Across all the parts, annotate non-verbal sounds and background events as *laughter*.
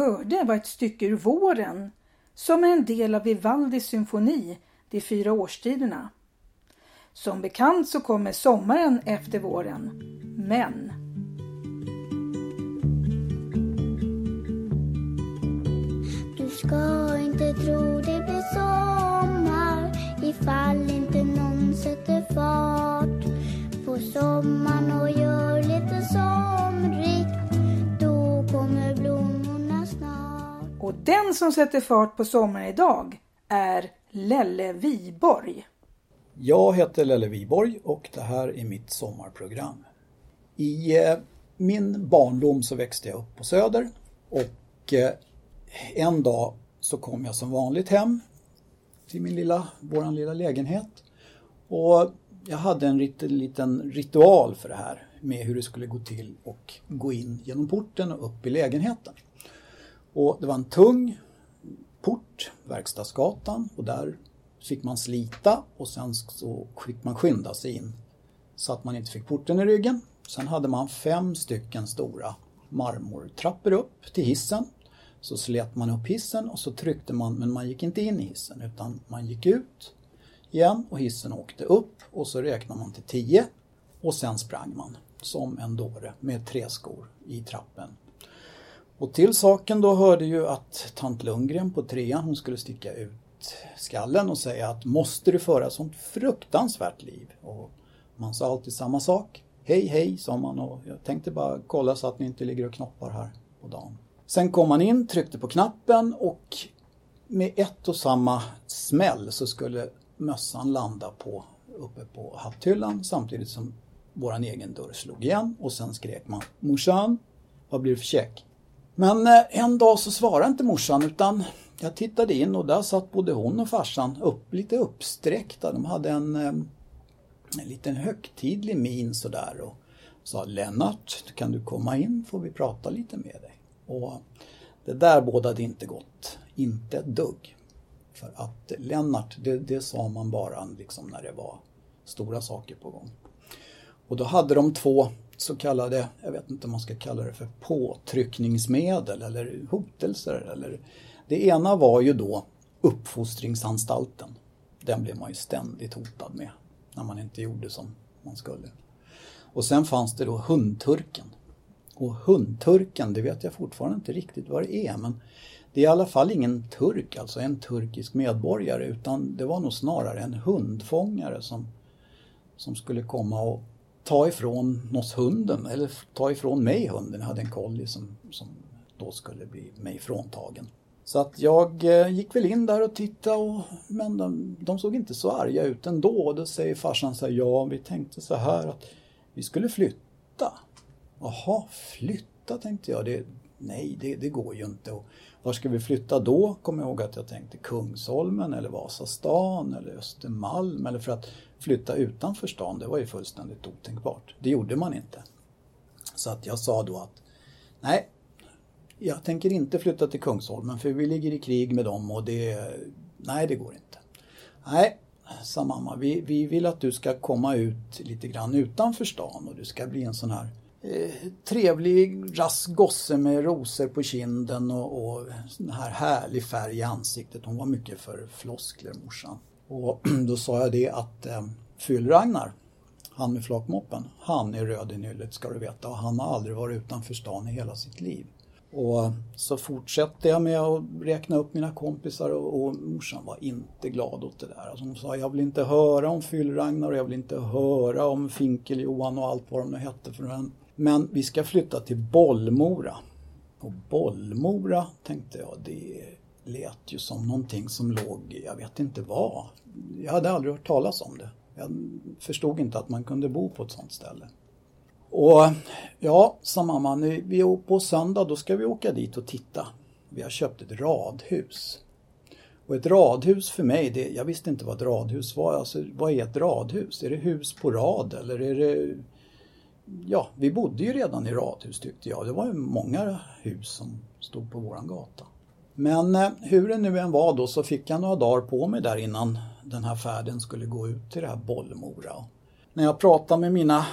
hörde var ett stycke ur Våren som är en del av Vivaldis symfoni De fyra årstiderna. Som bekant så kommer sommaren efter våren. Men Du ska inte tro det blir sommar ifall inte någon sätter fart på sommaren den som sätter fart på sommaren idag är Lelle Viborg. Jag heter Lelle Viborg och det här är mitt sommarprogram. I eh, min barndom så växte jag upp på Söder och eh, en dag så kom jag som vanligt hem till min lilla, våran lilla lägenhet. Och jag hade en liten ritual för det här med hur det skulle gå till och gå in genom porten och upp i lägenheten. Och det var en tung port, Verkstadsgatan och där fick man slita och sen så fick man skynda sig in så att man inte fick porten i ryggen. Sen hade man fem stycken stora marmortrappor upp till hissen. Så slet man upp hissen och så tryckte man, men man gick inte in i hissen utan man gick ut igen och hissen åkte upp och så räknade man till tio och sen sprang man som en dåre med tre skor i trappen. Och till saken då hörde ju att tant Lundgren på trean hon skulle sticka ut skallen och säga att måste du föra sånt fruktansvärt liv? Och man sa alltid samma sak. Hej hej sa man och jag tänkte bara kolla så att ni inte ligger och knoppar här på dagen. Sen kom man in, tryckte på knappen och med ett och samma smäll så skulle mössan landa på, uppe på hatthyllan samtidigt som våran egen dörr slog igen och sen skrek man Morsan, vad blir det för check? Men eh, en dag så svarade inte morsan utan jag tittade in och där satt både hon och farsan upp, lite uppsträckta. De hade en, eh, en liten högtidlig min sådär och sa Lennart, kan du komma in får vi prata lite med dig. Och det där bådade inte gott, inte ett dugg. För att Lennart, det, det sa man bara liksom när det var stora saker på gång. Och då hade de två så kallade, jag vet inte om man ska kalla det för påtryckningsmedel eller hotelser. Eller, det ena var ju då uppfostringsanstalten. Den blev man ju ständigt hotad med när man inte gjorde som man skulle. Och sen fanns det då hundturken. Och hundturken, det vet jag fortfarande inte riktigt vad det är men det är i alla fall ingen turk, alltså en turkisk medborgare utan det var nog snarare en hundfångare som, som skulle komma och ta ifrån oss hunden, eller ta ifrån mig hunden. Jag hade en collie som, som då skulle bli mig fråntagen. Så att jag eh, gick väl in där och tittade och, men de, de såg inte så arga ut ändå. Och då säger farsan så här, ja vi tänkte så här att vi skulle flytta. Jaha, flytta tänkte jag. Det, nej, det, det går ju inte. Och var ska vi flytta då? Kommer jag ihåg att jag tänkte Kungsholmen eller Vasastan eller Östermalm. Eller för att flytta utanför stan, det var ju fullständigt otänkbart. Det gjorde man inte. Så att jag sa då att nej, jag tänker inte flytta till Kungsholmen för vi ligger i krig med dem och det, nej det går inte. Nej, sa mamma, vi, vi vill att du ska komma ut lite grann utanför stan och du ska bli en sån här eh, trevlig rask gosse med rosor på kinden och, och sån här härlig färg i ansiktet. Hon var mycket för floskler morsan. Och *clears throat* då sa jag det att eh, Fyll-Ragnar, han med flakmoppen, han är röd i nyllet ska du veta och han har aldrig varit utanför stan i hela sitt liv. Och eh, så fortsatte jag med att räkna upp mina kompisar och, och morsan var inte glad åt det där. Alltså hon sa jag vill inte höra om Fyll-Ragnar och jag vill inte höra om Finkel-Johan och allt vad de nu hette för den. Men vi ska flytta till Bollmora. Och Bollmora tänkte jag, det lät ju som någonting som låg, jag vet inte vad. Jag hade aldrig hört talas om det. Jag förstod inte att man kunde bo på ett sånt ställe. Och ja, sa mamma, vi på söndag då ska vi åka dit och titta. Vi har köpt ett radhus. Och ett radhus för mig, det, jag visste inte vad ett radhus var. Alltså, vad är ett radhus? Är det hus på rad eller är det... Ja, vi bodde ju redan i radhus tyckte jag. Det var ju många hus som stod på våran gata. Men eh, hur det nu än var då så fick jag några dagar på mig där innan den här färden skulle gå ut till det här Bollmora. När jag pratade med mina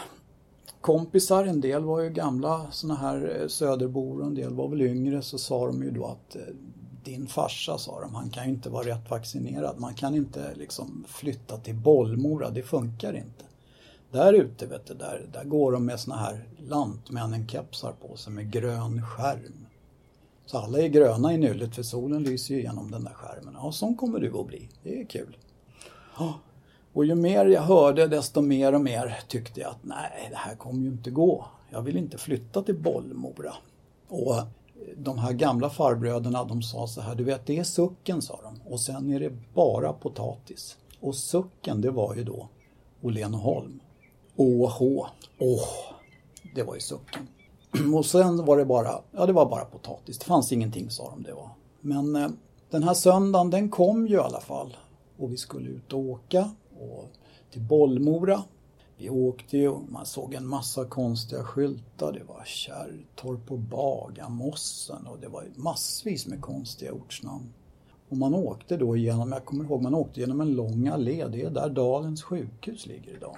kompisar, en del var ju gamla såna här eh, söderbor och en del var väl yngre, så sa de ju då att eh, din farsa, sa de, han kan ju inte vara rätt vaccinerad. Man kan inte liksom flytta till Bollmora, det funkar inte. Där ute, vet du, där, där går de med såna här Lantmännen-kepsar på sig med grön skärm. Så alla är gröna i nyllet för solen lyser ju igenom den där skärmen. Ja, sån kommer du att bli. Det är kul. Och ju mer jag hörde desto mer och mer tyckte jag att nej, det här kommer ju inte gå. Jag vill inte flytta till Bollmora. Och de här gamla farbröderna de sa så här, du vet det är sucken sa de och sen är det bara potatis. Och sucken det var ju då Åhlén Åhlénholm. Åh, åh, det var ju sucken. *clears throat* Och sen var det bara, ja det var bara potatis, det fanns ingenting sa de det var. Men eh, den här söndagen den kom ju i alla fall och vi skulle ut och åka och till Bollmora. Vi åkte ju och man såg en massa konstiga skyltar. Det var Kärrtorp och Bagarmossen och det var massvis med konstiga ortsnamn. Och man åkte då igenom, jag kommer ihåg, man åkte genom en lång allé. Det är där Dalens sjukhus ligger idag.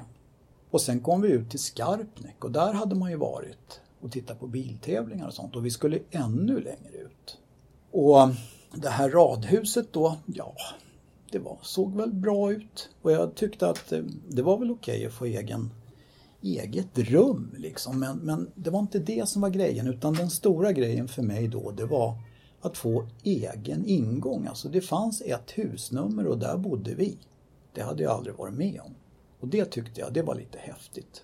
Och sen kom vi ut till Skarpnäck och där hade man ju varit och titta på biltävlingar och sånt och vi skulle ännu längre ut. Och det här radhuset då, ja, det var, såg väl bra ut. Och jag tyckte att eh, det var väl okej okay att få egen, eget rum liksom. Men, men det var inte det som var grejen utan den stora grejen för mig då det var att få egen ingång. Alltså det fanns ett husnummer och där bodde vi. Det hade jag aldrig varit med om. Och det tyckte jag, det var lite häftigt.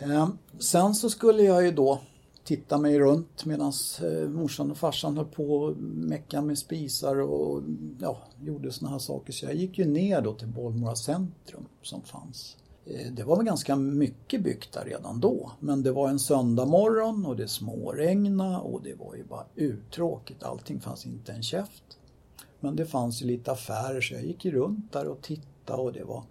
Ehm, sen så skulle jag ju då titta mig runt medan eh, morsan och farsan höll på att mecka med spisar och ja, gjorde såna här saker. Så jag gick ju ner då till Bollmora centrum som fanns. Eh, det var väl ganska mycket byggt där redan då. Men det var en söndag morgon och det småregna och det var ju bara uttråkigt. Allting fanns inte en käft. Men det fanns ju lite affärer så jag gick ju runt där och tittade och det var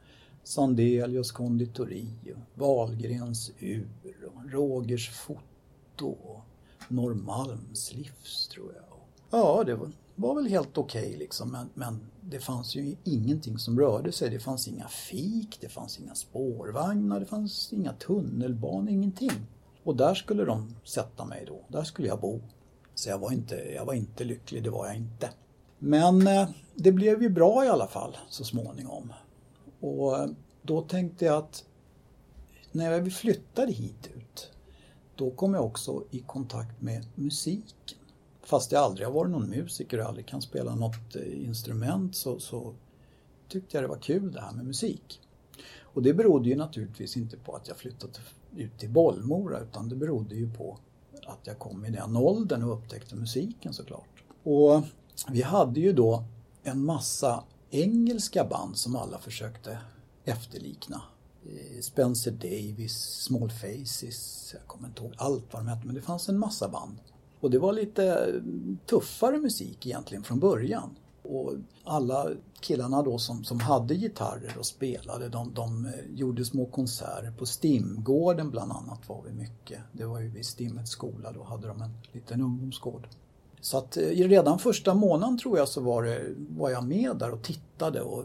Sandelius konditori, Wahlgrens ur, och Rogers foto och Norrmalms livs tror jag. Ja, det var, var väl helt okej okay liksom men, men det fanns ju ingenting som rörde sig. Det fanns inga fik, det fanns inga spårvagnar, det fanns inga tunnelbanor, ingenting. Och där skulle de sätta mig då. Där skulle jag bo. Så jag var inte, jag var inte lycklig, det var jag inte. Men eh, det blev ju bra i alla fall så småningom. Och då tänkte jag att när vi flyttade hit ut då kom jag också i kontakt med musiken. Fast jag aldrig har varit någon musiker och aldrig kan spela något eh, instrument så, så tyckte jag det var kul det här med musik. Och det berodde ju naturligtvis inte på att jag flyttat ut till Bollmora utan det berodde ju på att jag kom i den åldern och upptäckte musiken såklart. Och vi hade ju då en massa engelska band som alla försökte efterlikna. Eh, Spencer Davis, Small Faces, jag kommer inte ihåg allt vad de hette men det fanns en massa band. Och det var lite mm, tuffare musik egentligen från början. Och alla killarna då som, som hade gitarrer och spelade de, de eh, gjorde små konserter på Stimgården bland annat var vi mycket. Det var ju vid Stimmets skola, då hade de en liten ungdomsgård. Så att eh, redan första månaden tror jag så var, det, var jag med där och tittade och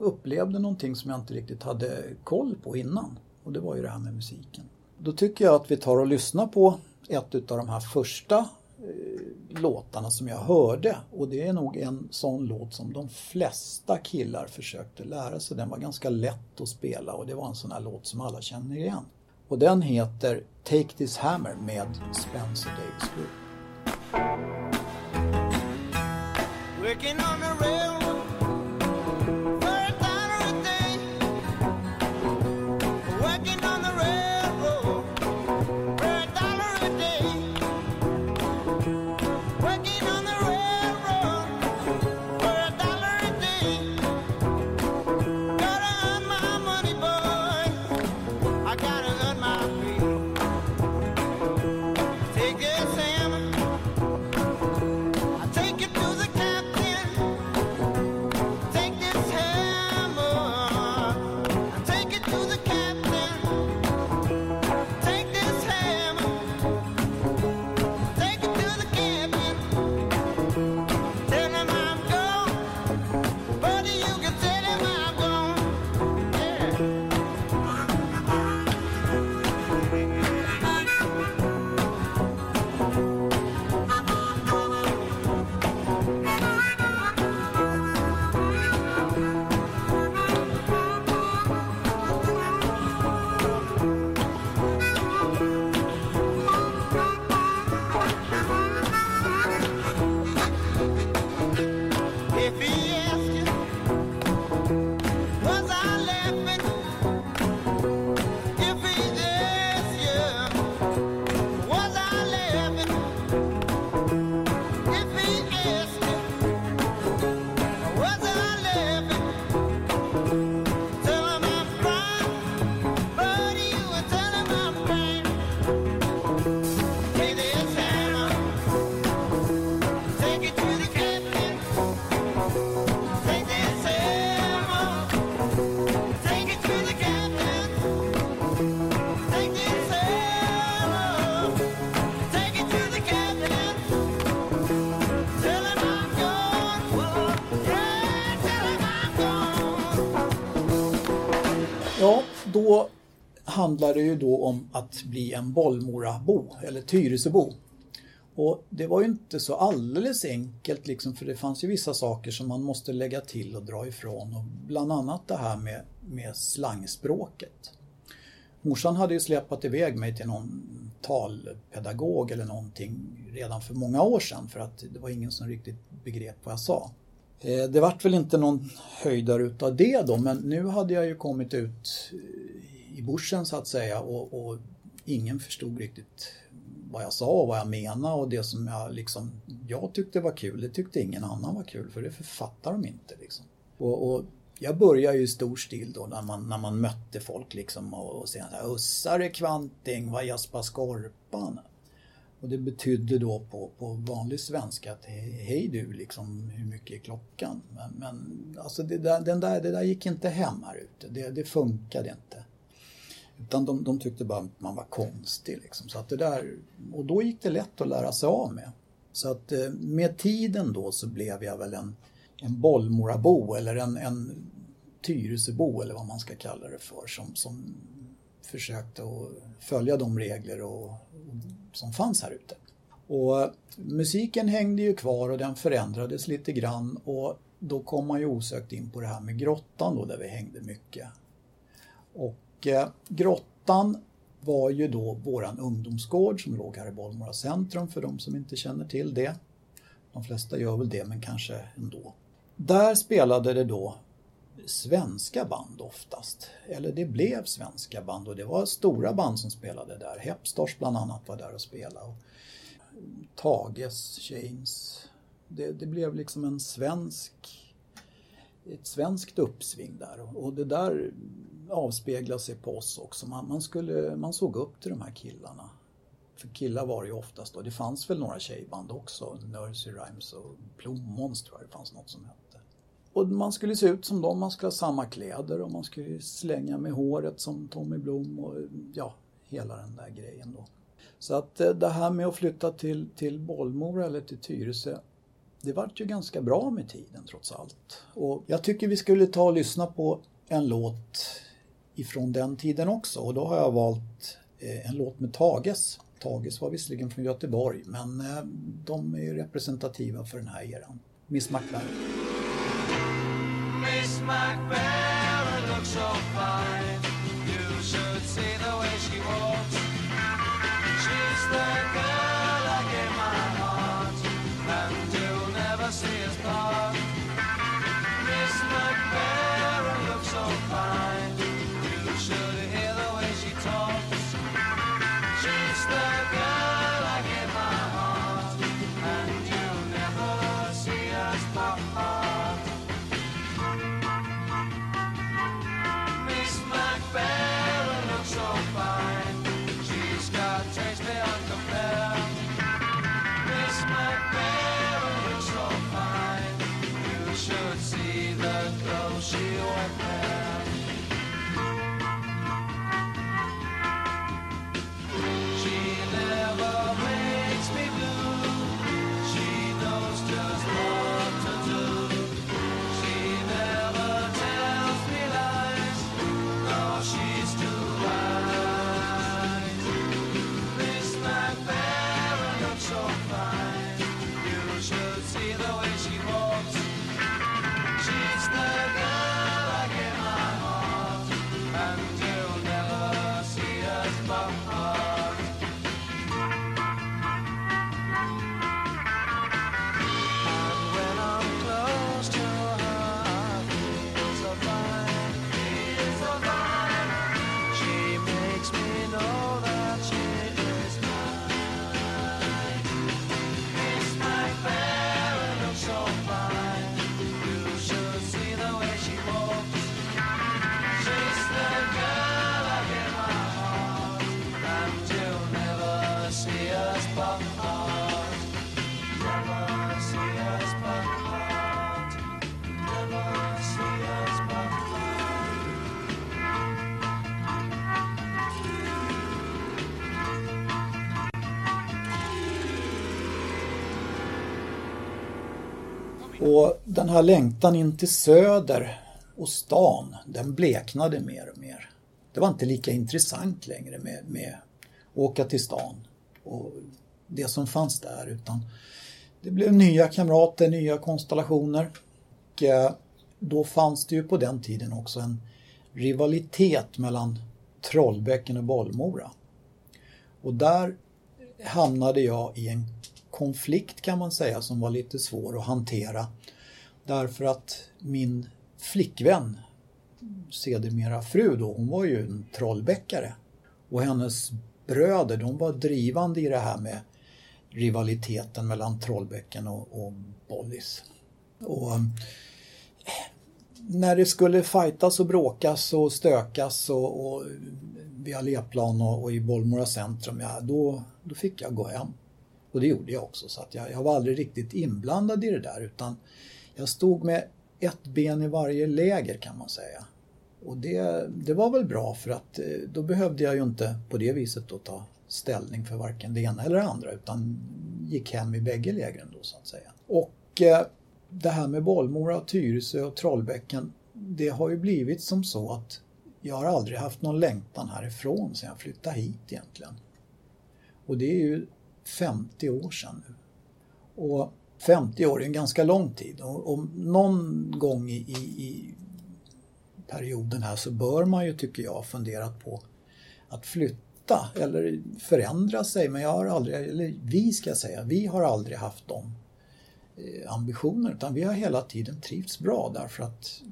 upplevde någonting som jag inte riktigt hade koll på innan. Och det var ju det här med musiken. Då tycker jag att vi tar och lyssnar på ett utav de här första eh, låtarna som jag hörde och det är nog en sån låt som de flesta killar försökte lära sig. Den var ganska lätt att spela och det var en sån här låt som alla känner igen. Och den heter Take This Hammer med Spencer Davis Group. Working on the railroad Ja, då handlar det ju då om att bli en Bollmorabo eller Tyresöbo. Och det var ju inte så alldeles enkelt liksom för det fanns ju vissa saker som man måste lägga till och dra ifrån och bland annat det här med, med slangspråket. Morsan hade ju släpat iväg mig till någon talpedagog eller någonting redan för många år sedan för att det var ingen som riktigt begrep vad jag sa. Eh, det vart väl inte någon höjdare utav det då men nu hade jag ju kommit ut eh, i börsen så att säga och, och ingen förstod riktigt vad jag sa och vad jag menade och det som jag liksom jag tyckte var kul, det tyckte ingen annan var kul för det författar de inte. Liksom. Och, och jag började ju i stor stil då när man, när man mötte folk liksom och, och säga Ussare Kvanting, vad jaspar Skorpan? Och det betydde då på, på vanlig svenska att hej du, liksom, hur mycket är klockan? Men, men alltså det där, den där, det där gick inte hem här ute, det, det funkade inte. Utan de, de tyckte bara att man var konstig. Liksom. Så att det där, och då gick det lätt att lära sig av med. Så att eh, med tiden då så blev jag väl en, en Bollmorabo eller en, en Tyresöbo eller vad man ska kalla det för som, som försökte att följa de regler och, som fanns här ute. Och musiken hängde ju kvar och den förändrades lite grann och då kom man ju osökt in på det här med grottan då där vi hängde mycket. Och eh, grottan var ju då våran ungdomsgård som låg här i Bollmora centrum för de som inte känner till det. De flesta gör väl det men kanske ändå. Där spelade det då svenska band oftast. Eller det blev svenska band och det var stora band som spelade där. Hepstars bland annat var där och spelade. Och Tages, James. Det, det blev liksom en svensk ett svenskt uppsving där och det där avspeglar sig på oss också. Man, man, skulle, man såg upp till de här killarna. För killar var det ju oftast då. Det fanns väl några tjejband också. Nursery Rhymes och Plommons tror jag det fanns något som hette. Och man skulle se ut som dem, man skulle ha samma kläder och man skulle slänga med håret som Tommy Blom och ja, hela den där grejen då. Så att eh, det här med att flytta till, till Bollmora eller till Tyresö det vart ju ganska bra med tiden trots allt. Och jag tycker vi skulle ta och lyssna på en låt ifrån den tiden också och då har jag valt eh, en låt med Tages. Tages var visserligen från Göteborg men eh, de är representativa för den här eran. Miss McLaren. Grace McBell, it looks so fine. Och den här längtan in till söder Och stan, den bleknade mer och mer. Det var inte lika intressant längre med, med att åka till stan och det som fanns där utan det blev nya kamrater, nya konstellationer. Och eh, då fanns det ju på den tiden också en rivalitet mellan Trollbäcken och Bollmora. Och där hamnade jag i en konflikt kan man säga som var lite svår att hantera. Därför att min flickvän, sedermera fru då, hon var ju en trollbäckare. Och hennes bröder, de var drivande i det här med rivaliteten mellan Trollbäcken och, och Bollis. Och eh, när det skulle fightas och bråkas och stökas och, och vid Alléplan och, och, i Bollmora centrum, ja, då, då fick jag gå hem. Och det gjorde jag också så att jag, jag var aldrig riktigt inblandad i det där utan jag stod med ett ben i varje läger kan man säga. Och det, det var väl bra för att eh, då behövde jag ju inte på det viset då ta ställning för varken det ena eller det andra utan gick hem i bägge lägren då så att säga. Och eh, det här med Bollmora, Tyresö och Trollbäcken det har ju blivit som så att jag har aldrig haft någon längtan härifrån sedan jag flyttade hit egentligen. Och det är ju 50 år sedan nu. Och 50 år är en ganska lång tid och, och någon gång i, i, perioden här så bör man ju, tycker jag, funderat på att flytta eller förändra sig. Men jag har aldrig, eller vi ska jag säga, vi har aldrig haft de eh, ambitioner utan vi har hela tiden trivts bra därför att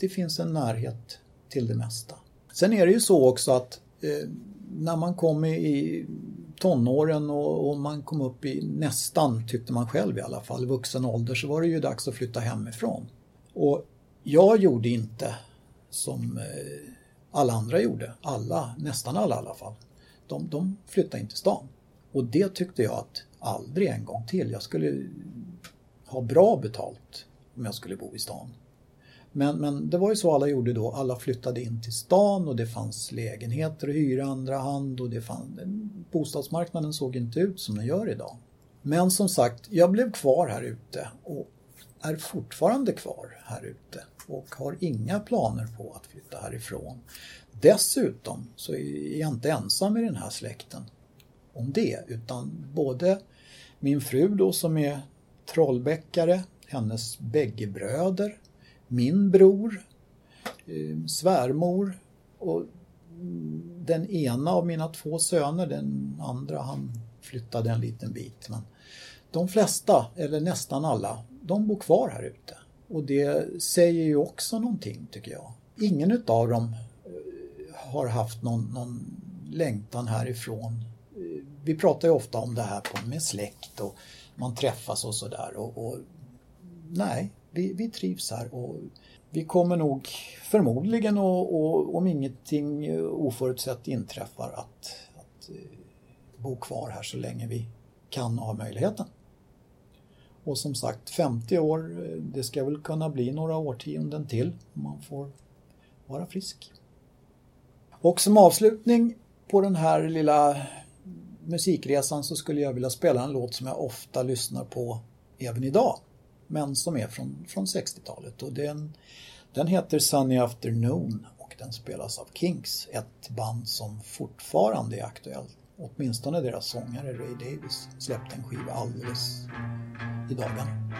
det finns en närhet till det mesta. Sen är det ju så också att eh, när man kommer i tonåren och, och, man kom upp i nästan, tyckte man själv i alla fall, vuxen ålder så var det ju dags att flytta hemifrån. Och jag gjorde inte som eh, alla andra gjorde, alla, nästan alla i alla fall. De, de flyttade in till stan. Och det tyckte jag att aldrig en gång till. Jag skulle ha bra betalt om jag skulle bo i stan. Men, men det var ju så alla gjorde då. Alla flyttade in till stan och det fanns lägenheter att hyra andra hand och det fann, bostadsmarknaden såg inte ut som den gör idag. Men som sagt, jag blev kvar här ute och är fortfarande kvar här ute och har inga planer på att flytta härifrån. Dessutom så är jag inte ensam i den här släkten om det utan både min fru då som är trollbäckare, hennes bägge bröder min bror, eh, svärmor och den ena av mina två söner, den andra han flyttade en liten bit. Men de flesta, eller nästan alla, de bor kvar här ute. Och det säger ju också någonting tycker jag. Ingen utav dem eh, har haft någon, någon längtan härifrån. Eh, vi pratar ju ofta om det här med släkt och man träffas och sådär. Och, och, nej, vi, vi trivs här och vi kommer nog förmodligen och, och om ingenting oförutsett inträffar att, att eh, bo kvar här så länge vi kan och har möjligheten. Och som sagt 50 år, eh, det ska väl kunna bli några årtionden till om man får vara frisk. Och som avslutning på den här lilla musikresan så skulle jag vilja spela en låt som jag ofta lyssnar på även idag men som är från, från 60-talet. Och den, den heter Sunny Afternoon och den spelas av Kinks, ett band som fortfarande är aktuellt. Åtminstone deras sångare Ray Davis släppte en skiva alldeles i dagarna.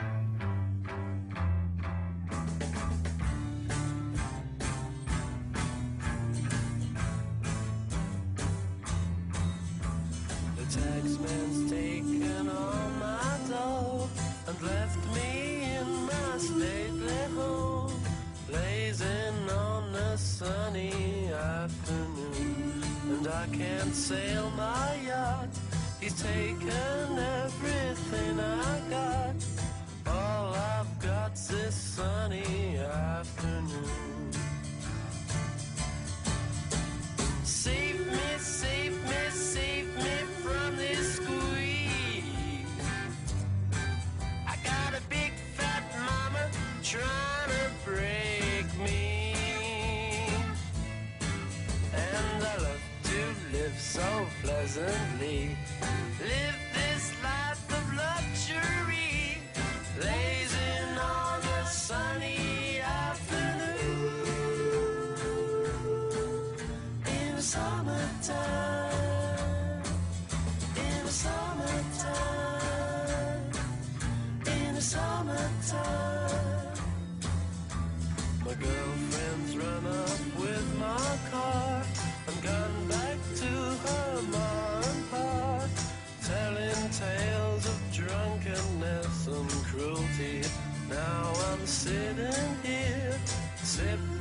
Sail my yacht. He's taken everything I got. All I've got's this sunny afternoon. Pleasantly. Live Now I'm sitting here, sipping.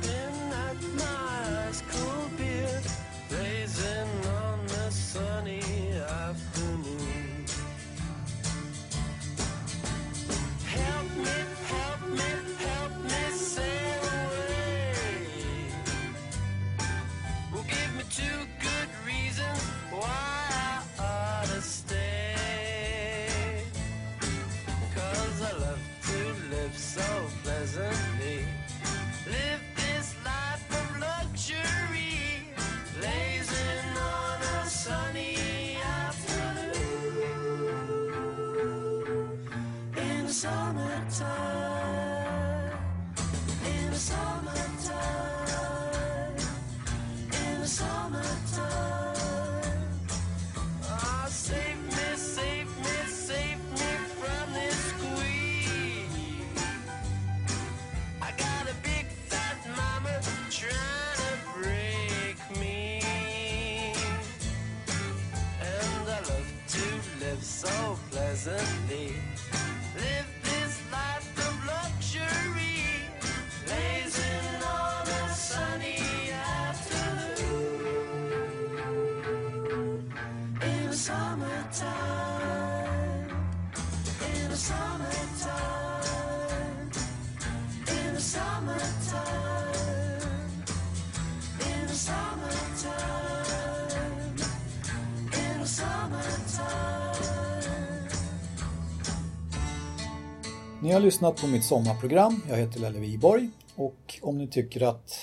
Ni har lyssnat på mitt sommarprogram. Jag heter Lelle Wiborg och om ni tycker att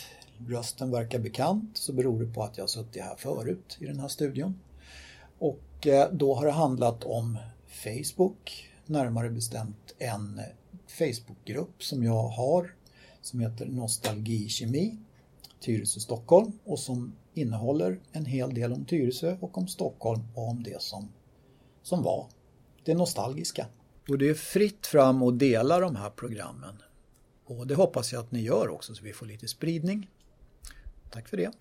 rösten verkar bekant så beror det på att jag har suttit här förut i den här studion. Och eh, då har det handlat om Facebook, närmare bestämt en Facebookgrupp som jag har som heter Nostalgikemi Tyresö Stockholm och som innehåller en hel del om Tyresö och om Stockholm och om det som, som var det nostalgiska. Och det är fritt fram att dela de här programmen. Och det hoppas jag att ni gör också så vi får lite spridning. Tack för det.